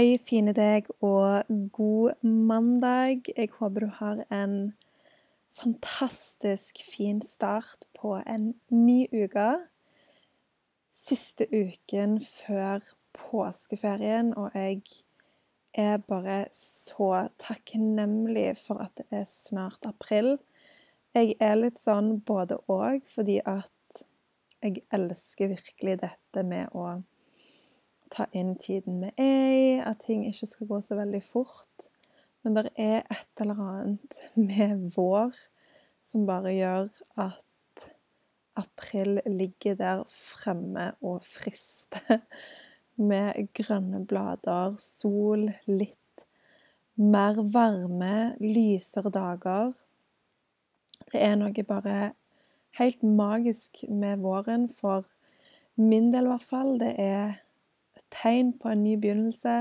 Hei, fine deg, og god mandag. Jeg håper du har en fantastisk fin start på en ny uke. Siste uken før påskeferien, og jeg er bare så takknemlig for at det er snart april. Jeg er litt sånn både og, fordi at jeg elsker virkelig dette med å ta inn tiden vi er i, at ting ikke skal gå så veldig fort. Men det er et eller annet med vår som bare gjør at april ligger der fremme og frister. Med grønne blader, sol, litt mer varme, lysere dager. Det er noe bare helt magisk med våren, for min del i hvert fall. Det er tegn på en ny begynnelse.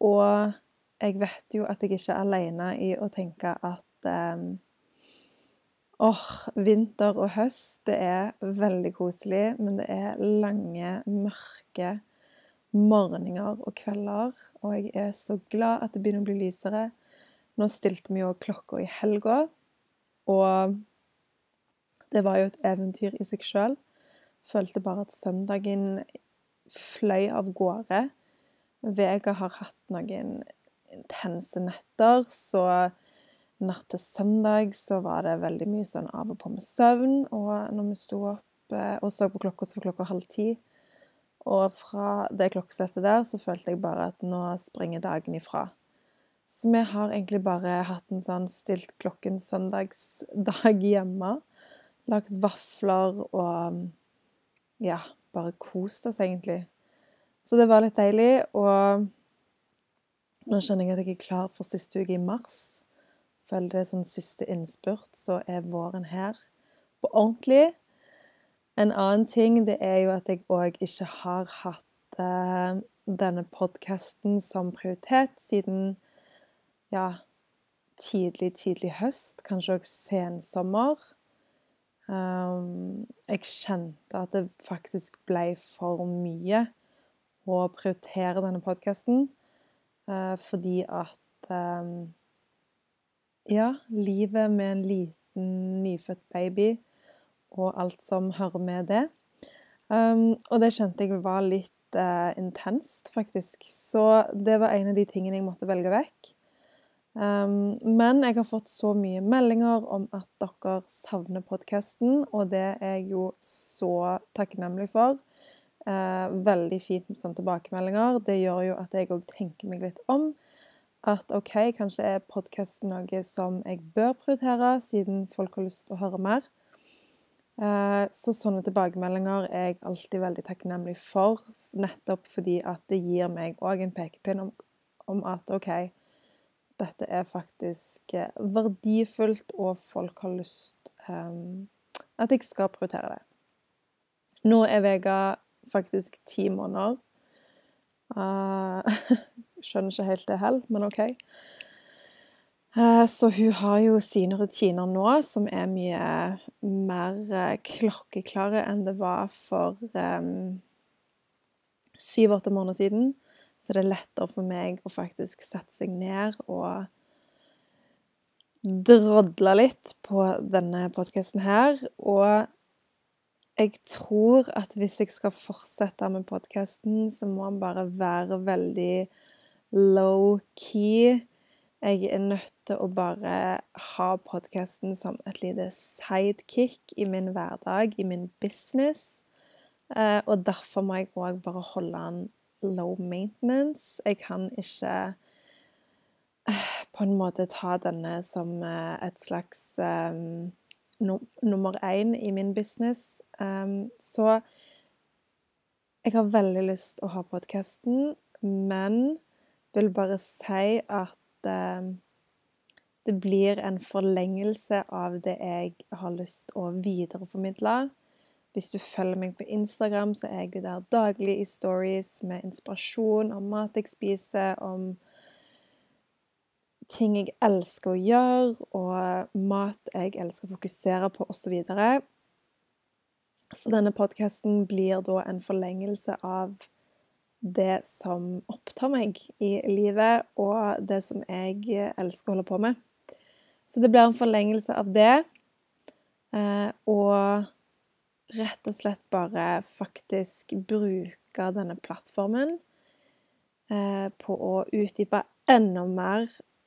Og jeg vet jo at jeg ikke er alene i å tenke at um, åh, vinter og høst, det er veldig koselig, men det er lange, mørke morgener og kvelder. Og jeg er så glad at det begynner å bli lysere. Nå stilte vi jo klokka i helga, og det var jo et eventyr i seg sjøl. Følte bare at søndagen fløy av gårde. Vega har hatt noen intense netter, så natt til søndag så var det veldig mye sånn av og på med søvn. Og når vi sto opp eh, og så på klokka, så var klokka halv ti. Og fra det klokkesettet der så følte jeg bare at nå springer dagen ifra. Så vi har egentlig bare hatt en sånn stilt klokken søndagsdag hjemme. Lagt vafler og ja, bare kost oss, egentlig. Så det var litt deilig. Og nå skjønner jeg at jeg er klar for siste uke i mars. Føler det er sånn siste innspurt, så er våren her på ordentlig. En annen ting det er jo at jeg òg ikke har hatt eh, denne podkasten som prioritet siden ja, tidlig, tidlig høst, kanskje òg sensommer. Um, jeg kjente at det faktisk ble for mye å prioritere denne podkasten, uh, fordi at um, Ja, livet med en liten nyfødt baby og alt som hører med det. Um, og det kjente jeg var litt uh, intenst, faktisk. Så det var en av de tingene jeg måtte velge vekk. Um, men jeg har fått så mye meldinger om at dere savner podkasten, og det er jeg jo så takknemlig for. Uh, veldig fint med sånne tilbakemeldinger. Det gjør jo at jeg òg tenker meg litt om. At OK, kanskje er podkasten noe som jeg bør prioritere, siden folk har lyst til å høre mer. Uh, så sånne tilbakemeldinger er jeg alltid veldig takknemlig for, nettopp fordi at det gir meg òg en pekepinn om, om at OK, dette er faktisk eh, verdifullt, og folk har lyst um, at jeg skal prioritere det. Nå er Vega faktisk ti måneder. Uh, skjønner ikke helt det heller, men OK. Uh, så hun har jo sine rutiner nå som er mye mer klokkeklare enn det var for syv-åtte måneder siden så det er lettere for meg å faktisk sette seg ned og drodle litt på denne podkasten her. Og jeg tror at hvis jeg skal fortsette med podkasten, så må den bare være veldig low-key. Jeg er nødt til å bare ha podkasten som et lite sidekick i min hverdag, i min business. Eh, og derfor må jeg òg bare holde den low maintenance. Jeg kan ikke eh, på en måte ta denne som eh, et slags um, nummer én i min business. Um, så jeg har veldig lyst til å ha podkasten, men vil bare si at um, det blir en forlengelse av det jeg har lyst til å videreformidle. Hvis du følger meg på Instagram, så er jeg jo der daglig i stories med inspirasjon om mat jeg spiser, om ting jeg elsker å gjøre, og mat jeg elsker å fokusere på, osv. Så, så denne podkasten blir da en forlengelse av det som opptar meg i livet, og det som jeg elsker å holde på med. Så det blir en forlengelse av det. Eh, og rett og slett bare faktisk bruke denne plattformen eh, på å utdype enda mer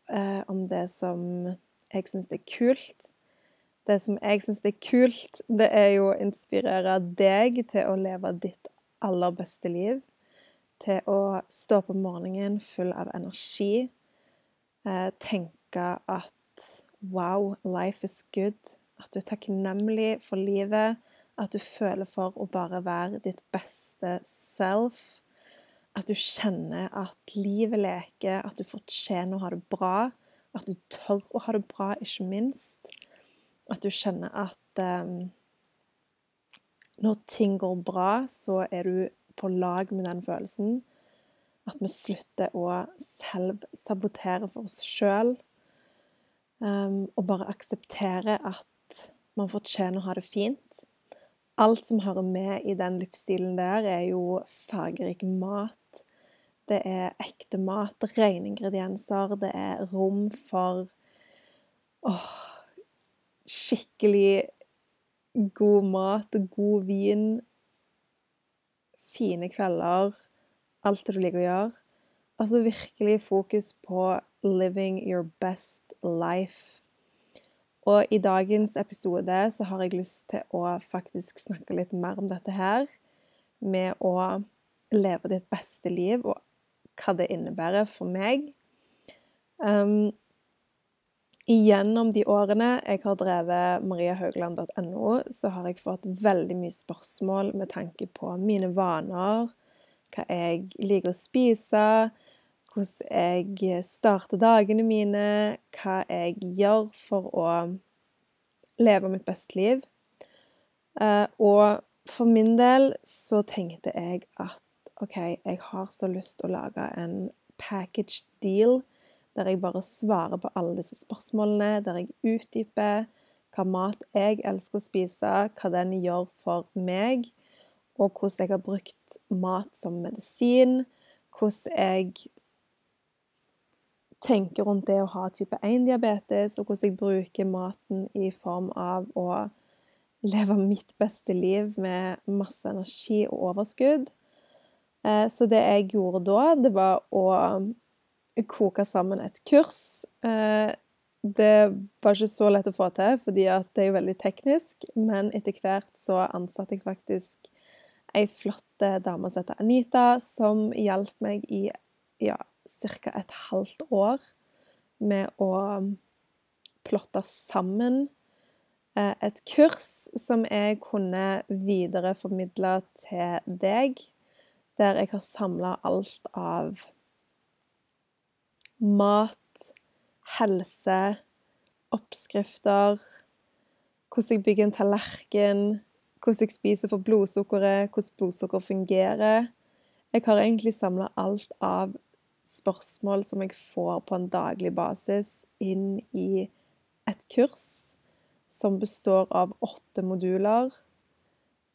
eh, om det som jeg syns er kult. Det som jeg syns er kult, det er jo å inspirere deg til å leve ditt aller beste liv. Til å stå på morgenen full av energi. Eh, tenke at wow, life is good. At du er takknemlig for livet. At du føler for å bare være ditt beste self. At du kjenner at livet leker, at du fortjener å ha det bra. At du tør å ha det bra, ikke minst. At du kjenner at um, når ting går bra, så er du på lag med den følelsen. At vi slutter å selv-sabotere for oss sjøl. Um, og bare akseptere at man fortjener å ha det fint. Alt som hører med i den livsstilen der, er jo fargerik mat. Det er ekte mat, rene ingredienser, det er rom for åh, skikkelig god mat og god vin. Fine kvelder. Alt det du liker å gjøre. Altså virkelig fokus på living your best life. Og i dagens episode så har jeg lyst til å faktisk snakke litt mer om dette her. Med å leve ditt beste liv, og hva det innebærer for meg. Um, Gjennom de årene jeg har drevet mariahaugland.no, så har jeg fått veldig mye spørsmål med tanke på mine vaner, hva jeg liker å spise, hvordan jeg starter dagene mine, hva jeg gjør for å leve mitt beste liv. Eh, og for min del så tenkte jeg at OK, jeg har så lyst til å lage en package deal der jeg bare svarer på alle disse spørsmålene, der jeg utdyper hva mat jeg elsker å spise, hva den gjør for meg, og hvordan jeg har brukt mat som medisin, hvordan jeg tenker rundt det å ha type 1-diabetes, og hvordan jeg bruker maten i form av å leve mitt beste liv med masse energi og overskudd. Eh, så det jeg gjorde da, det var å koke sammen et kurs. Eh, det var ikke så lett å få til, fordi det er veldig teknisk, men etter hvert så ansatte jeg faktisk ei flott dame som heter Anita, som hjalp meg i ja, ca. et halvt år med å plotte sammen eh, et kurs som jeg kunne videreformidle til deg, der jeg har samla alt av mat, helse, oppskrifter, hvordan jeg bygger en tallerken, hvordan jeg spiser for blodsukkeret, hvordan blodsukker fungerer. Jeg har egentlig samla alt av spørsmål som jeg får på en daglig basis, inn i et kurs som består av åtte moduler,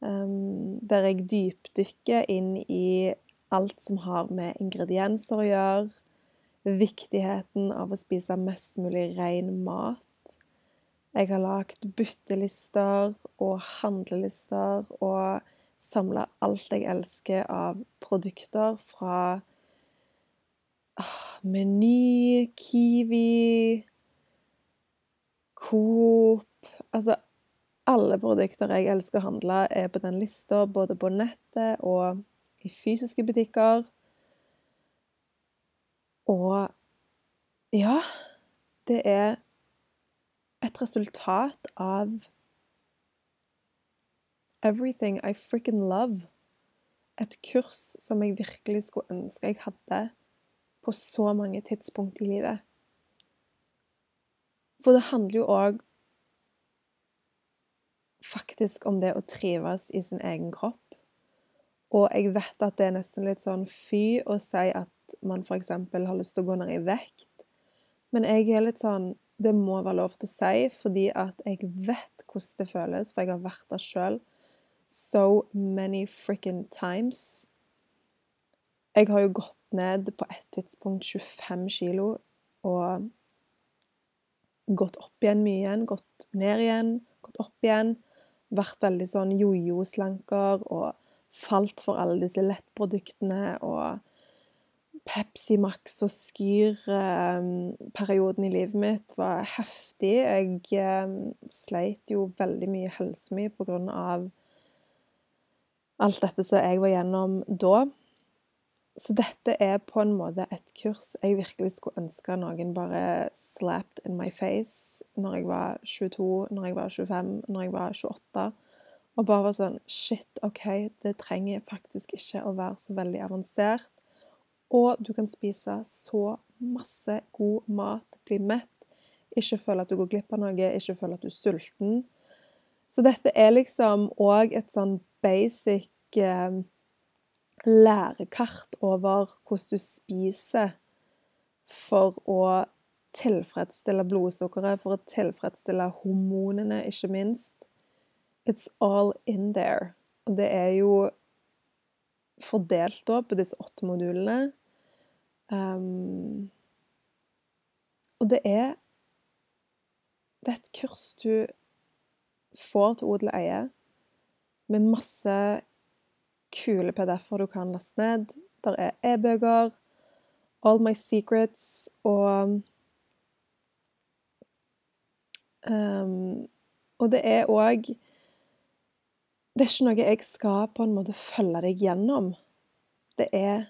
um, der jeg dypdykker inn i alt som har med ingredienser å gjøre, viktigheten av å spise mest mulig ren mat. Jeg har lagd byttelister og handlelister og samla alt jeg elsker av produkter fra Meny, Kiwi, Coop Altså alle produkter jeg elsker å handle, er på den lista, både på nettet og i fysiske butikker. Og ja, det er et resultat av everything I Freaking love. Et kurs som jeg virkelig skulle ønske jeg hadde på så mange tidspunkt i livet. For det handler jo òg faktisk om det å trives i sin egen kropp. Og jeg vet at det er nesten litt sånn fy å si at man f.eks. har lyst til å gå ned i vekt. Men jeg er litt sånn Det må være lov til å si, fordi at jeg vet hvordan det føles, for jeg har vært der sjøl so many frikken times. Jeg har jo gått ned på et tidspunkt 25 kilo og gått opp igjen mye igjen, gått ned igjen, gått opp igjen. Vært veldig sånn jojo-slanker og falt for alle disse lettproduktene og Pepsi Max og Skyr-perioden i livet mitt var heftig. Jeg sleit jo veldig mye helsemessig på grunn av alt dette som jeg var gjennom da. Så dette er på en måte et kurs jeg virkelig skulle ønske noen bare slapped in my face når jeg var 22, når jeg var 25, når jeg var 28. Og bare var sånn Shit, OK, det trenger faktisk ikke å være så veldig avansert. Og du kan spise så masse god mat, bli mett, ikke føle at du går glipp av noe, ikke føle at du er sulten. Så dette er liksom òg et sånn basic eh, lærekart over hvordan du spiser for å tilfredsstille blodsukkeret, for å tilfredsstille hormonene, ikke minst. It's all in there. Og det er jo fordelt da på disse åtte modulene. Um, og det er Det er et kurs du får til odel og eie, med masse kule PDF-er du kan laste ned. Der er e-bøker, All My Secrets og um, Og det er òg Det er ikke noe jeg skal på en måte følge deg gjennom. Det er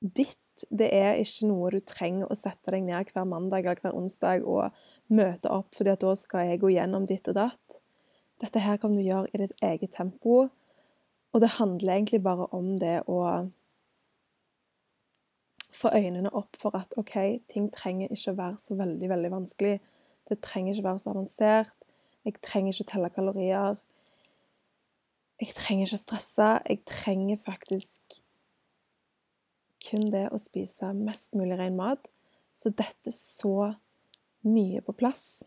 ditt. Det er ikke noe du trenger å sette deg ned hver mandag eller hver onsdag og møte opp, fordi da skal jeg gå gjennom ditt og datt. Dette her kan du gjøre i ditt eget tempo. Og det handler egentlig bare om det å få øynene opp for at OK, ting trenger ikke å være så veldig, veldig vanskelig. Det trenger ikke å være så avansert. Jeg trenger ikke å telle kalorier. Jeg trenger ikke å stresse. Jeg trenger faktisk kun det å spise mest mulig ren mat. Så dette er så mye på plass.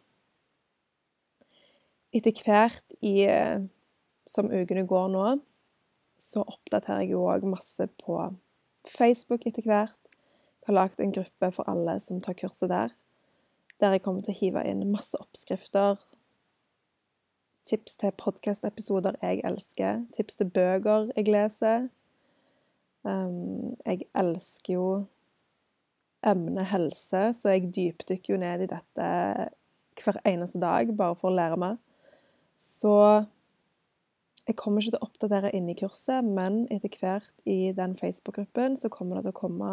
Etter hvert i, som ukene går nå, så oppdaterer jeg jo òg masse på Facebook etter hvert. Jeg har lagd en gruppe for alle som tar kurset der. Der jeg kommer til å hive inn masse oppskrifter. Tips til podkast-episoder jeg elsker. Tips til bøker jeg leser. Um, jeg elsker jo emnet helse, så jeg dypdykker jo ned i dette hver eneste dag bare for å lære meg. Så jeg kommer ikke til å oppdatere inne i kurset, men etter hvert i den Facebook-gruppen så kommer det til å komme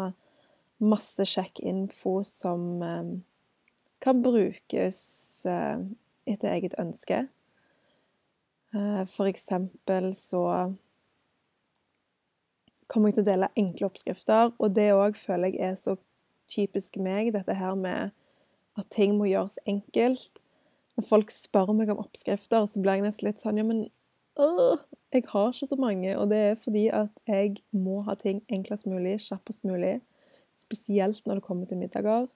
masse sjekk-info som eh, kan brukes eh, etter eget ønske. Eh, for eksempel så kommer jeg til å dele enkle oppskrifter, og det òg føler jeg er så typisk meg, dette her med at ting må gjøres enkelt. Når folk spør meg om oppskrifter, så blir jeg nesten litt sånn Ja, men jeg har ikke så mange, og det er fordi at jeg må ha ting enklest mulig, kjappest mulig. Spesielt når det kommer til middager.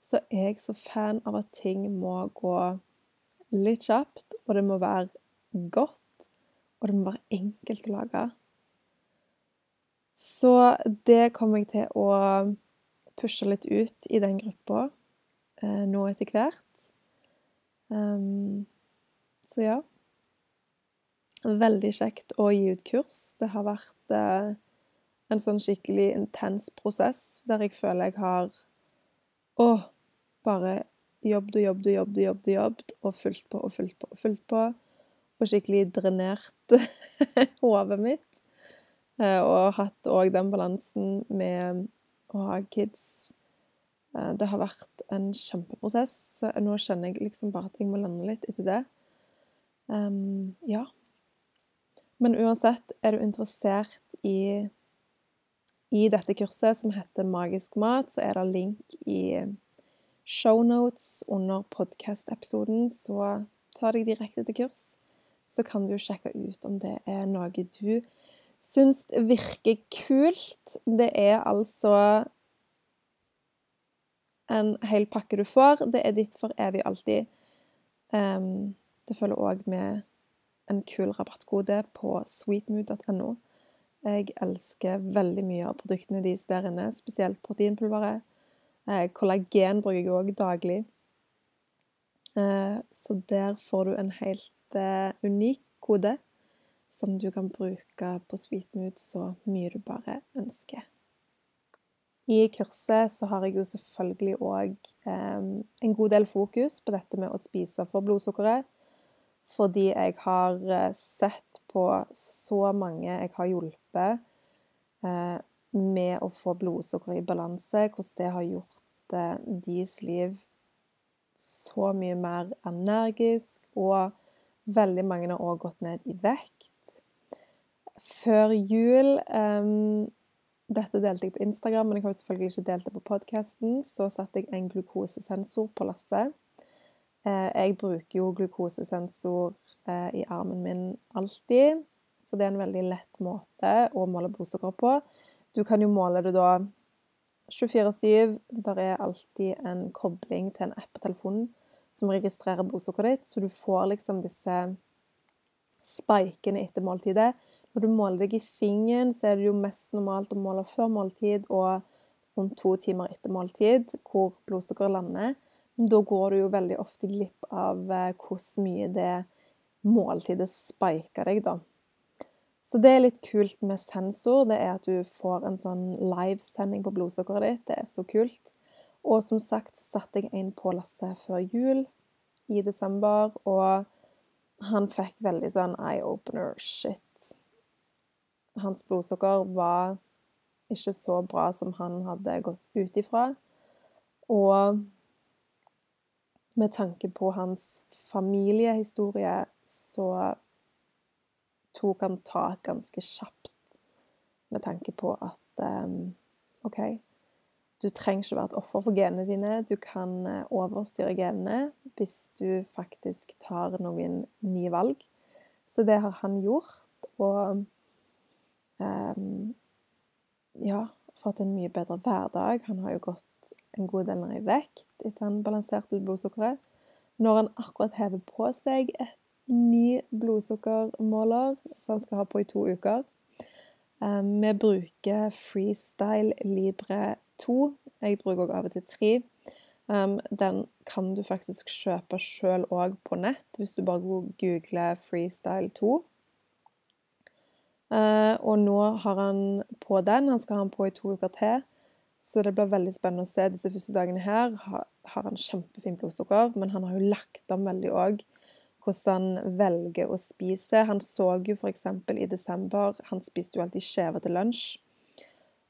Så er jeg så fan av at ting må gå litt kjapt, og det må være godt, og det må være enkelt å lage. Så det kommer jeg til å pushe litt ut i den gruppa eh, nå etter hvert. Um, så ja. Veldig kjekt å gi ut kurs. Det har vært eh, en sånn skikkelig intens prosess der jeg føler jeg har Å, bare jobbet og jobbet og jobbet og jobbet, jobbet og fulgt på og fulgt på og fulgt på. Og skikkelig drenert hodet mitt. Eh, og hatt òg den balansen med å ha kids. Eh, det har vært en kjempeprosess. Nå kjenner jeg liksom bare at jeg må lande litt etter det. Um, ja. Men uansett, er du interessert i, i dette kurset som heter Magisk mat, så er det link i shownotes under podkast-episoden. Så ta deg direkte til kurs, så kan du sjekke ut om det er noe du syns virker kult. Det er altså en hel pakke du får. Det er ditt for evig alltid. Um, det følger òg med en kul rabattkode på sweetmood.no. Jeg elsker veldig mye av produktene deres der inne, spesielt proteinpulveret. Eh, kollagen bruker jeg òg daglig. Eh, så der får du en helt eh, unik kode som du kan bruke på Sweetmood så mye du bare ønsker. I kurset så har jeg jo selvfølgelig òg en god del fokus på dette med å spise for blodsukkeret. Fordi jeg har eh, sett på så mange jeg har hjulpet eh, med å få blodsukkeret i balanse, hvordan det har gjort eh, deres liv så mye mer energisk, og veldig mange har også gått ned i vekt. Før jul eh, dette delte jeg på Instagram, men jeg har selvfølgelig ikke delt det på podkasten. Så satte jeg en glukosesensor på lasset. Eh, jeg bruker jo glukosesensor eh, i armen min alltid, for det er en veldig lett måte å måle blodsukker på. Du kan jo måle det da 24-7. Der er alltid en kobling til en app på telefonen som registrerer blodsukkeret ditt, så du får liksom disse spikene etter måltidet når du måler deg i fingeren, så er det jo mest normalt å måle før måltid og rundt to timer etter måltid, hvor blodsukkeret lander. Da går du jo veldig ofte glipp av eh, hvor mye det måltidet spiker deg, da. Så det er litt kult med sensor, det er at du får en sånn livesending på blodsukkeret ditt. Det er så kult. Og som sagt så satte jeg en på Lasse før jul i desember, og han fikk veldig sånn eye-opener. Shit, hans blodsukker var ikke så bra som han hadde gått ut ifra. Og med tanke på hans familiehistorie så tok han tak ganske kjapt med tanke på at um, OK, du trenger ikke være et offer for genene dine. Du kan eh, overstyre genene hvis du faktisk tar noen nye valg. Så det har han gjort. Og um, ja, fått en mye bedre hverdag. Han har jo gått en god del ned i vekt etter han balanserte ut blodsukkeret. Når han akkurat hever på seg et ny blodsukkermåler som han skal ha på i to uker. Um, vi bruker Freestyle Libre 2. Jeg bruker også av og til 3. Um, den kan du faktisk kjøpe sjøl òg på nett, hvis du bare googler Freestyle 2. Uh, og nå har han på den. Han skal ha den på i to uker til. Så det blir veldig spennende å se disse første dagene her. Har, han kjempefint blodsukker, men han har jo lagt om veldig òg hvordan han velger å spise. Han så jo f.eks. i desember Han spiste jo alltid skjeve til lunsj.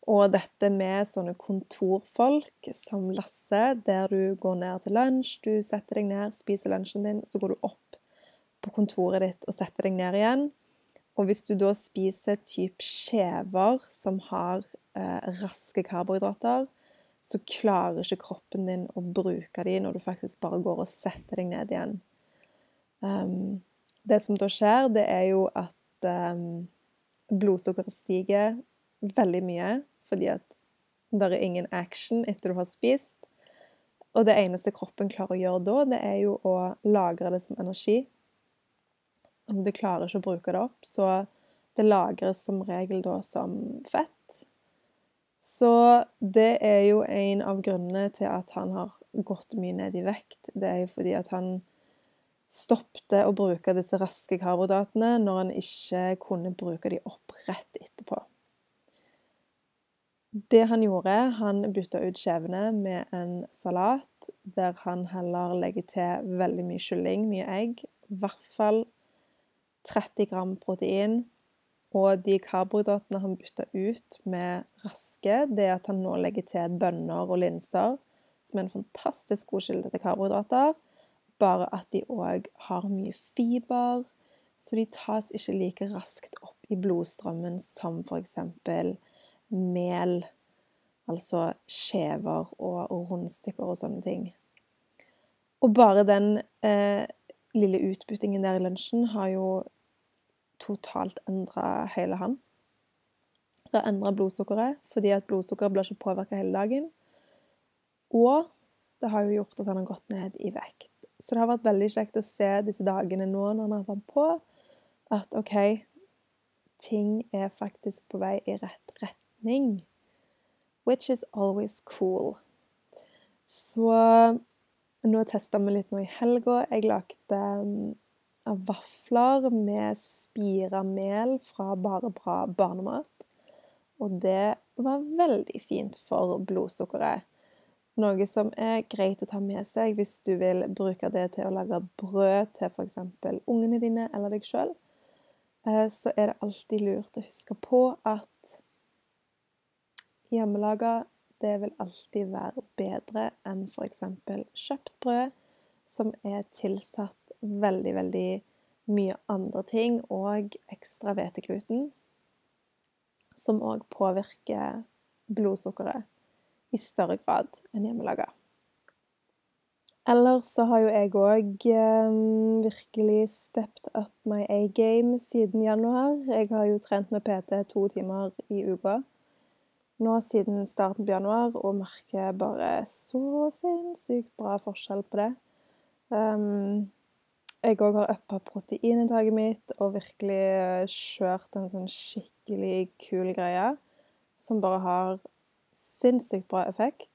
Og dette med sånne kontorfolk som Lasse, der du går ned til lunsj, du setter deg ned, spiser lunsjen din, så går du opp på kontoret ditt og setter deg ned igjen. Og hvis du da spiser type skjever som har eh, raske karbohydrater, så klarer ikke kroppen din å bruke de når du faktisk bare går og setter deg ned igjen. Um, det som da skjer, det er jo at um, blodsukkeret stiger veldig mye fordi at det er ingen action etter du har spist. Og det eneste kroppen klarer å gjøre da, det er jo å lagre det som energi. Altså, det klarer ikke å bruke det opp, så det lagres som regel da som fett. Så det er jo en av grunnene til at han har gått mye ned i vekt. Det er jo fordi at han stoppet å bruke disse raske karbohydratene når han ikke kunne bruke de opp rett etterpå. Det han gjorde, han bytta ut skjevene med en salat der han heller legger til veldig mye kylling, mye egg. I hvert fall 30 gram protein. Og de karbohydratene han bytta ut med raske, det er at han nå legger til bønner og linser, som er en fantastisk god kilde til karbohydrater. Bare at de òg har mye fiber, så de tas ikke like raskt opp i blodstrømmen som f.eks. mel, altså skjever og rundstykker og sånne ting. Og bare den eh, lille utbyttingen der i lunsjen har jo totalt endra hele han. Det har endra blodsukkeret, fordi at blodsukkeret blir ikke påvirka hele dagen. Og det har jo gjort at han har gått ned i vekt. Så det har vært veldig kjekt å se disse dagene nå når han har han på, at OK, ting er faktisk på vei i rett retning. Which is always cool. Så nå testa vi litt nå i helga. Jeg lagde vafler med spira mel fra Bare bra barnemat. Og det var veldig fint for blodsukkeret. Noe som er greit å ta med seg hvis du vil bruke det til å lage brød til f.eks. ungene dine eller deg sjøl. Eh, så er det alltid lurt å huske på at hjemmelaga det vil alltid være bedre enn f.eks. kjøpt brød, som er tilsatt veldig, veldig mye andre ting, og ekstra hvetegluten, som òg påvirker blodsukkeret i større grad enn hjemmelaga. Ellers så har jo jeg òg eh, virkelig stepped up my A-game siden januar. Jeg har jo trent med PT to timer i uka nå siden starten på januar, og merker bare så sinnssykt bra forskjell på det. Um, jeg òg har uppa proteininntaket mitt og virkelig kjørt en sånn skikkelig kul greie som bare har sinnssykt bra effekt.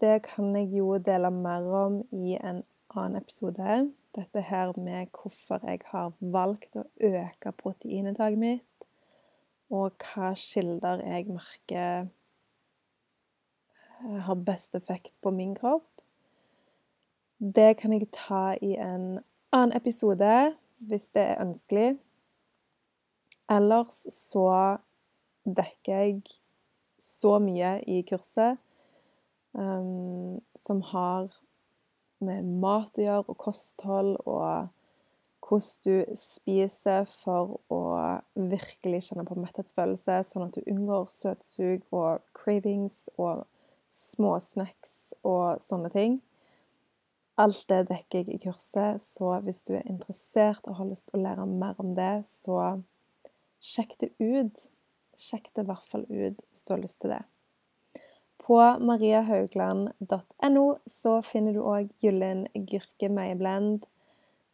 Det kan jeg jo dele mer om i en annen episode. Dette her med hvorfor jeg har valgt å øke proteininntaket mitt, og hva kilder jeg merker eh, har best effekt på min kropp. Det kan jeg ta i en annen episode hvis det er ønskelig. Ellers så dekker jeg så mye i kurset um, som har med mat å gjøre, og kosthold, og hvordan du spiser for å virkelig kjenne på metthetsfølelse, sånn at du unngår søtsug og cravings og småsnacks og sånne ting. Alt det dekker jeg i kurset, så hvis du er interessert og har lyst til å lære mer om det, så sjekk det ut. Sjekk det i hvert fall ut hvis du har lyst til det. På mariahaugland.no så finner du òg Gyllen gyrke.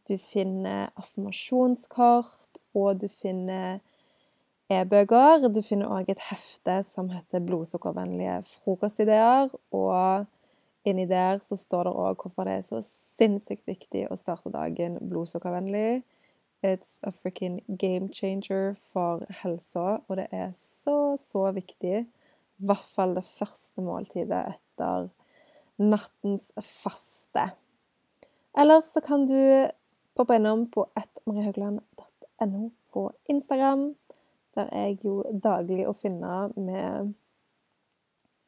Du finner affirmasjonskort, og du finner e-bøker. Du finner òg et hefte som heter 'Blodsukkervennlige frokostideer'. Og inni der så står det òg hvorfor det er så sinnssykt viktig å starte dagen blodsukkervennlig. It's a freaking game changer for helsa, og det er så, så viktig. I hvert fall det første måltidet etter nattens faste. Ellers så kan du poppe innom på ettmariehaugland.no på Instagram. Der er jeg jo daglig å finne med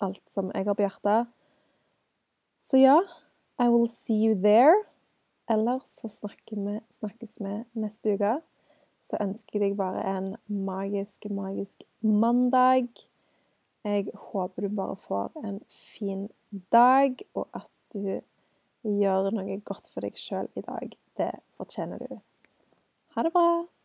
alt som jeg har på hjertet. Så ja, I will see you there. Ellers så snakkes vi neste uke. Så ønsker jeg deg bare en magisk, magisk mandag. Jeg håper du bare får en fin dag, og at du gjør noe godt for deg sjøl i dag. Det fortjener du. Ha det bra!